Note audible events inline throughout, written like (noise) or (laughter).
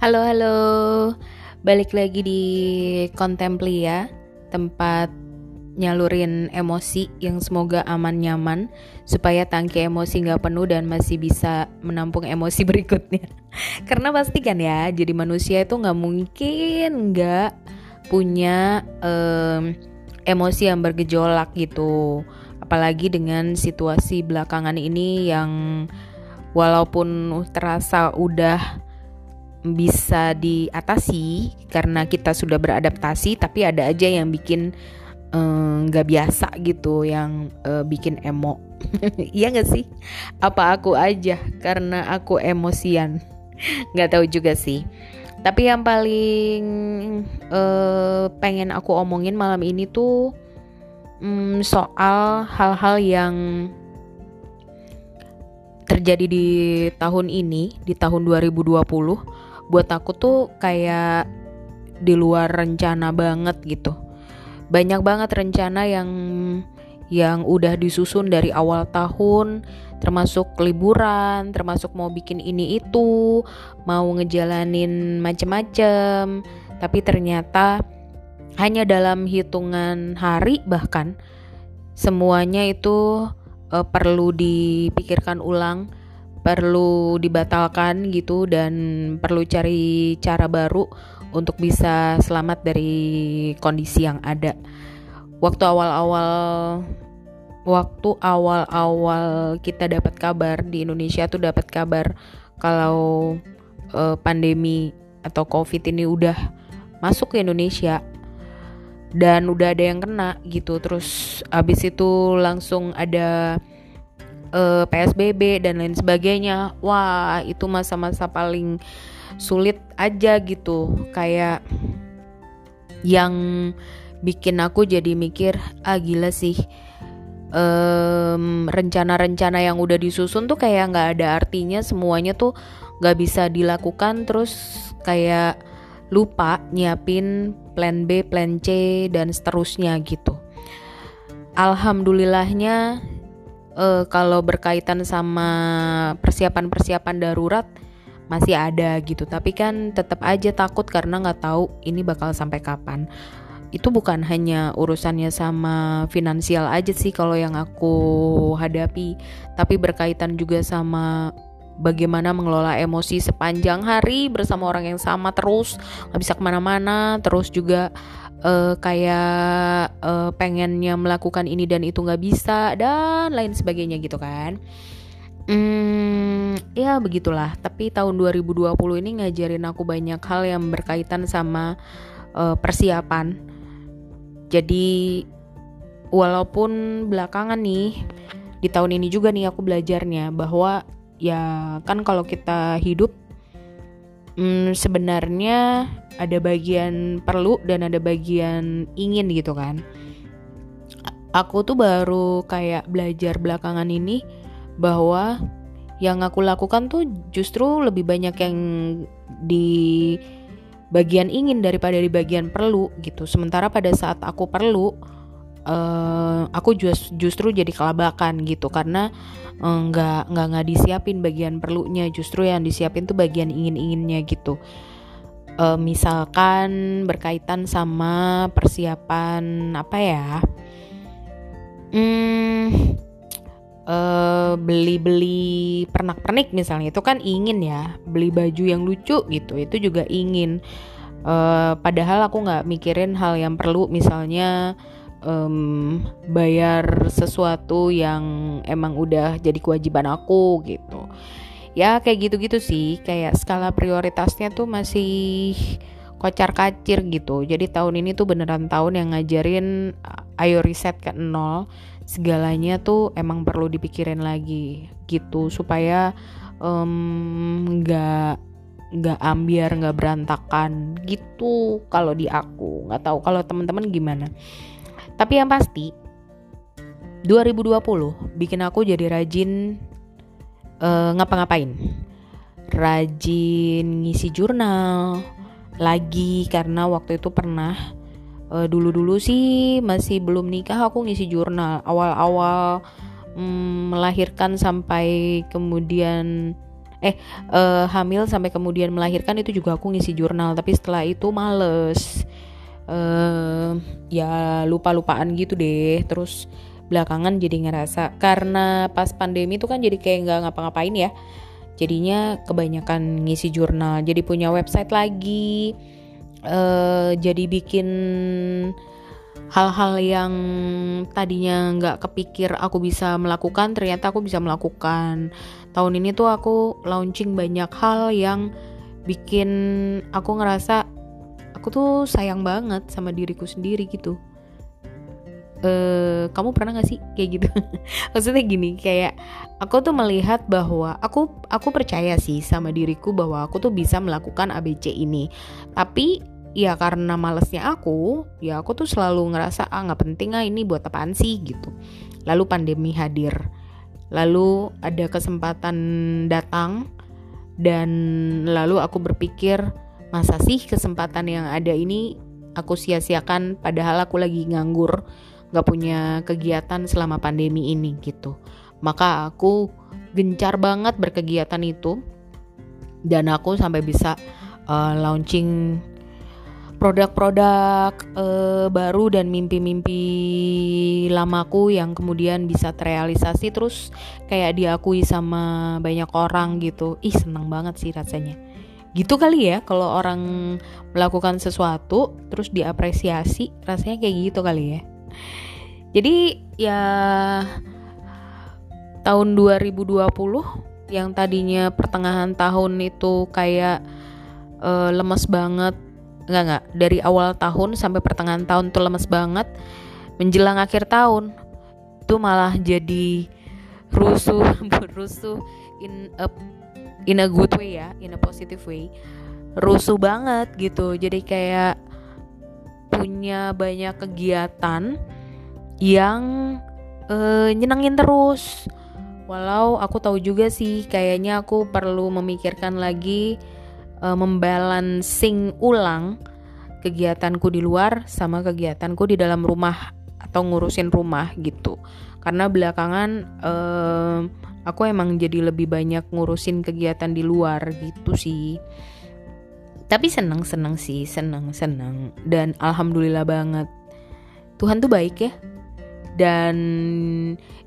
Halo halo, balik lagi di Contempli ya, tempat nyalurin emosi yang semoga aman nyaman supaya tangki emosi nggak penuh dan masih bisa menampung emosi (laughs) berikutnya. Karena pasti kan ya, jadi manusia itu nggak mungkin nggak punya um, emosi yang bergejolak gitu, apalagi dengan situasi belakangan ini yang walaupun terasa udah bisa diatasi karena kita sudah beradaptasi tapi ada aja yang bikin eh, nggak uh, biasa gitu yang uh, bikin emo. (laughs) Iya nggak sih? Apa aku aja karena aku emosian. (laughs) Nggak tahu juga sih. Tapi yang paling uh, pengen aku omongin malam ini tuh um, soal hal-hal yang terjadi di tahun ini di tahun 2020 buat aku tuh kayak di luar rencana banget gitu. Banyak banget rencana yang yang udah disusun dari awal tahun termasuk liburan termasuk mau bikin ini itu mau ngejalanin macem-macem. Tapi ternyata hanya dalam hitungan hari bahkan semuanya itu uh, perlu dipikirkan ulang perlu dibatalkan gitu dan perlu cari cara baru untuk bisa selamat dari kondisi yang ada. Waktu awal-awal waktu awal-awal kita dapat kabar di Indonesia tuh dapat kabar kalau uh, pandemi atau Covid ini udah masuk ke Indonesia dan udah ada yang kena gitu. Terus abis itu langsung ada uh, eh, PSBB dan lain sebagainya. Wah, itu masa-masa paling sulit aja gitu. Kayak yang bikin aku jadi mikir, ah gila sih. rencana-rencana um, yang udah disusun tuh kayak nggak ada artinya semuanya tuh nggak bisa dilakukan terus kayak lupa nyiapin plan B, plan C dan seterusnya gitu. Alhamdulillahnya uh, kalau berkaitan sama persiapan-persiapan darurat masih ada gitu. Tapi kan tetap aja takut karena nggak tahu ini bakal sampai kapan. Itu bukan hanya urusannya sama finansial aja sih kalau yang aku hadapi tapi berkaitan juga sama bagaimana mengelola emosi sepanjang hari bersama orang yang sama terus nggak bisa ke mana-mana terus juga uh, kayak uh, pengennya melakukan ini dan itu nggak bisa dan lain sebagainya gitu kan Hmm, ya begitulah. Tapi tahun 2020 ini ngajarin aku banyak hal yang berkaitan sama uh, persiapan. Jadi walaupun belakangan nih di tahun ini juga nih aku belajarnya bahwa ya kan kalau kita hidup hmm, sebenarnya ada bagian perlu dan ada bagian ingin gitu kan. Aku tuh baru kayak belajar belakangan ini bahwa yang aku lakukan tuh justru lebih banyak yang di bagian ingin daripada di bagian perlu gitu. Sementara pada saat aku perlu uh, aku just, justru jadi kelabakan gitu. Karena nggak nggak nggak disiapin bagian perlunya. Justru yang disiapin tuh bagian ingin inginnya gitu. Uh, misalkan berkaitan sama persiapan apa ya hmm uh, beli-beli pernak-pernik misalnya. Itu kan ingin ya beli baju yang lucu gitu. Itu juga ingin. Uh, padahal aku nggak mikirin hal yang perlu. Misalnya um, bayar sesuatu yang emang udah jadi kewajiban aku gitu. Ya kayak gitu-gitu sih. Kayak skala prioritasnya tuh masih kocar kacir gitu. Jadi tahun ini tuh beneran tahun yang ngajarin ayo riset ke nol. Segalanya tuh emang perlu dipikirin lagi gitu. Supaya nggak um, nggak ambiar nggak berantakan gitu. Kalau di aku nggak tahu. Kalau teman-teman gimana tapi yang pasti 2020 bikin aku jadi rajin uh, ngapa-ngapain. Rajin ngisi jurnal lagi karena waktu itu pernah uh, dulu-dulu sih masih belum nikah aku ngisi jurnal. Awal-awal um, melahirkan sampai kemudian eh uh, hamil sampai kemudian melahirkan itu juga aku ngisi jurnal. Tapi setelah itu males uh, ya lupa-lupaan gitu deh. Terus belakangan jadi ngerasa karena pas pandemi itu kan jadi kayak nggak ngapa-ngapain ya. Jadinya kebanyakan ngisi jurnal jadi punya website lagi. Uh, jadi bikin hal-hal yang tadinya nggak kepikir aku bisa melakukan ternyata aku bisa melakukan. Tahun ini tuh aku launching banyak hal yang bikin aku ngerasa aku tuh sayang banget sama diriku sendiri gitu. Uh, kamu pernah gak sih kayak gitu? (laughs) Maksudnya gini kayak aku tuh melihat bahwa aku aku percaya sih sama diriku bahwa aku tuh bisa melakukan ABC ini. Tapi ya karena malesnya aku ya aku tuh selalu ngerasa ah nggak penting ah ini buat apaan sih? gitu. Lalu pandemi hadir. Lalu ada kesempatan datang dan lalu aku berpikir masa sih kesempatan yang ada ini aku sia-siakan padahal aku lagi nganggur nggak punya kegiatan selama pandemi ini gitu. Maka aku gencar banget berkegiatan itu dan aku sampai bisa uh, launching produk-produk uh, baru dan mimpi-mimpi lamaku yang kemudian bisa terrealisasi terus kayak diakui sama banyak orang gitu. Ih seneng banget sih rasanya gitu kali ya kalau orang melakukan sesuatu terus diapresiasi rasanya kayak gitu kali ya. Jadi ya tahun 2020 yang tadinya pertengahan tahun itu kayak uh, lemes banget nggak nggak dari awal tahun sampai pertengahan tahun tuh lemes banget menjelang akhir tahun itu malah jadi rusuh rusuh in a in a good way ya in a positive way rusuh banget gitu. Jadi kayak punya banyak kegiatan yang uh, nyenengin terus. Walau aku tahu juga sih kayaknya aku perlu memikirkan lagi uh, membalancing ulang kegiatanku di luar sama kegiatanku di dalam rumah atau ngurusin rumah gitu. Karena belakangan uh, aku emang jadi lebih banyak ngurusin kegiatan di luar gitu sih. Tapi seneng seneng sih seneng seneng. Dan alhamdulillah banget. Tuhan tuh baik ya. Dan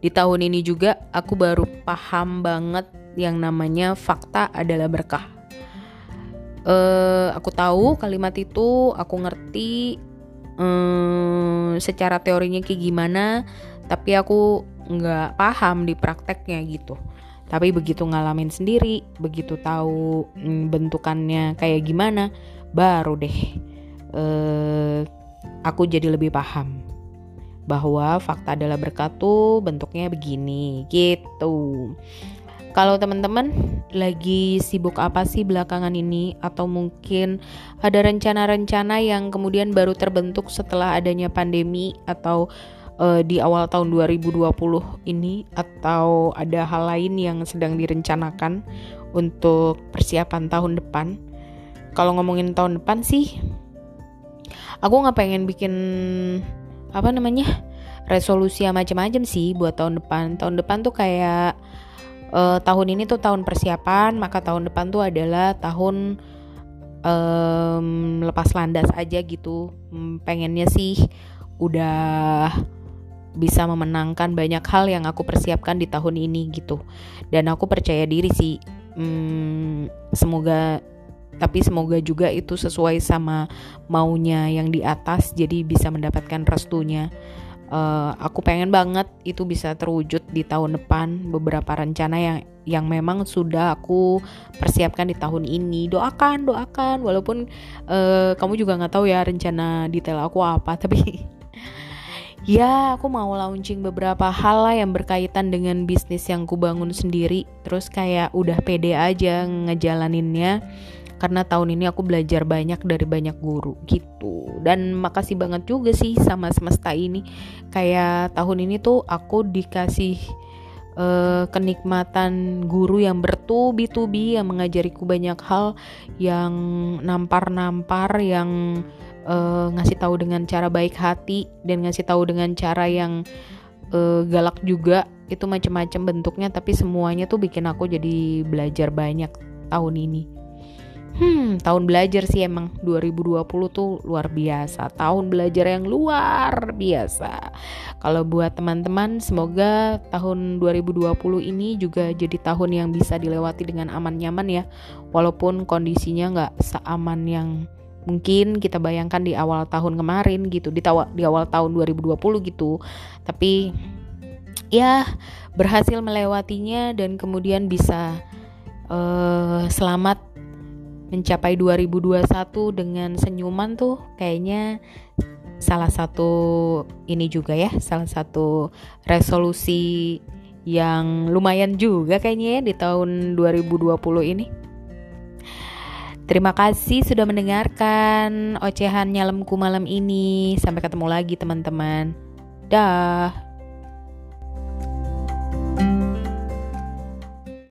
di tahun ini juga aku baru paham banget yang namanya fakta adalah berkah. Uh, aku tahu kalimat itu aku ngerti um, secara teorinya kayak gimana tapi aku nggak paham di prakteknya gitu. Tapi begitu ngalamin sendiri begitu tahu um, bentukannya kayak gimana baru deh uh, aku jadi lebih paham bahwa fakta adalah berkat tuh bentuknya begini gitu. Kalau teman-teman lagi sibuk apa sih belakangan ini atau mungkin ada rencana-rencana yang kemudian baru terbentuk setelah adanya pandemi atau uh, di awal tahun 2020 ini atau ada hal lain yang sedang direncanakan untuk persiapan tahun depan. Kalau ngomongin tahun depan sih aku nggak pengen bikin apa namanya resolusi macam-macam sih buat tahun depan. Tahun depan tuh kayak uh, tahun ini tuh tahun persiapan maka tahun depan tuh adalah tahun um, lepas landas aja gitu. Hmm, pengennya sih udah bisa memenangkan banyak hal yang aku persiapkan di tahun ini gitu. Dan aku percaya diri sih hmm, semoga tapi semoga juga itu sesuai sama maunya yang di atas jadi bisa mendapatkan restunya uh, aku pengen banget itu bisa terwujud di tahun depan. Beberapa rencana yang yang memang sudah aku persiapkan di tahun ini. Doakan doakan. Walaupun uh, kamu juga nggak tahu ya rencana detail aku apa (laughs) tapi ya aku mau launching beberapa hal lah yang berkaitan dengan bisnis yang ku bangun sendiri. Terus kayak udah pede aja ngejalaninnya karena tahun ini aku belajar banyak dari banyak guru gitu. Dan makasih banget juga sih sama semesta ini. Kayak tahun ini tuh aku dikasih uh, kenikmatan guru yang bertubi-tubi yang mengajariku banyak hal yang nampar-nampar yang uh, ngasih tahu dengan cara baik hati dan ngasih tahu dengan cara yang uh, galak juga. Itu macam-macam bentuknya tapi semuanya tuh bikin aku jadi belajar banyak tahun ini Hmm, tahun belajar sih emang 2020 tuh luar biasa. Tahun belajar yang luar biasa. Kalau buat teman-teman, semoga tahun 2020 ini juga jadi tahun yang bisa dilewati dengan aman nyaman ya. Walaupun kondisinya nggak seaman yang mungkin kita bayangkan di awal tahun kemarin gitu, di, di awal tahun 2020 gitu. Tapi ya berhasil melewatinya dan kemudian bisa uh, selamat mencapai 2021 dengan senyuman tuh kayaknya salah satu ini juga ya, salah satu resolusi yang lumayan juga kayaknya ya di tahun 2020 ini. Terima kasih sudah mendengarkan ocehan nyalemku malam ini. Sampai ketemu lagi teman-teman. Dah.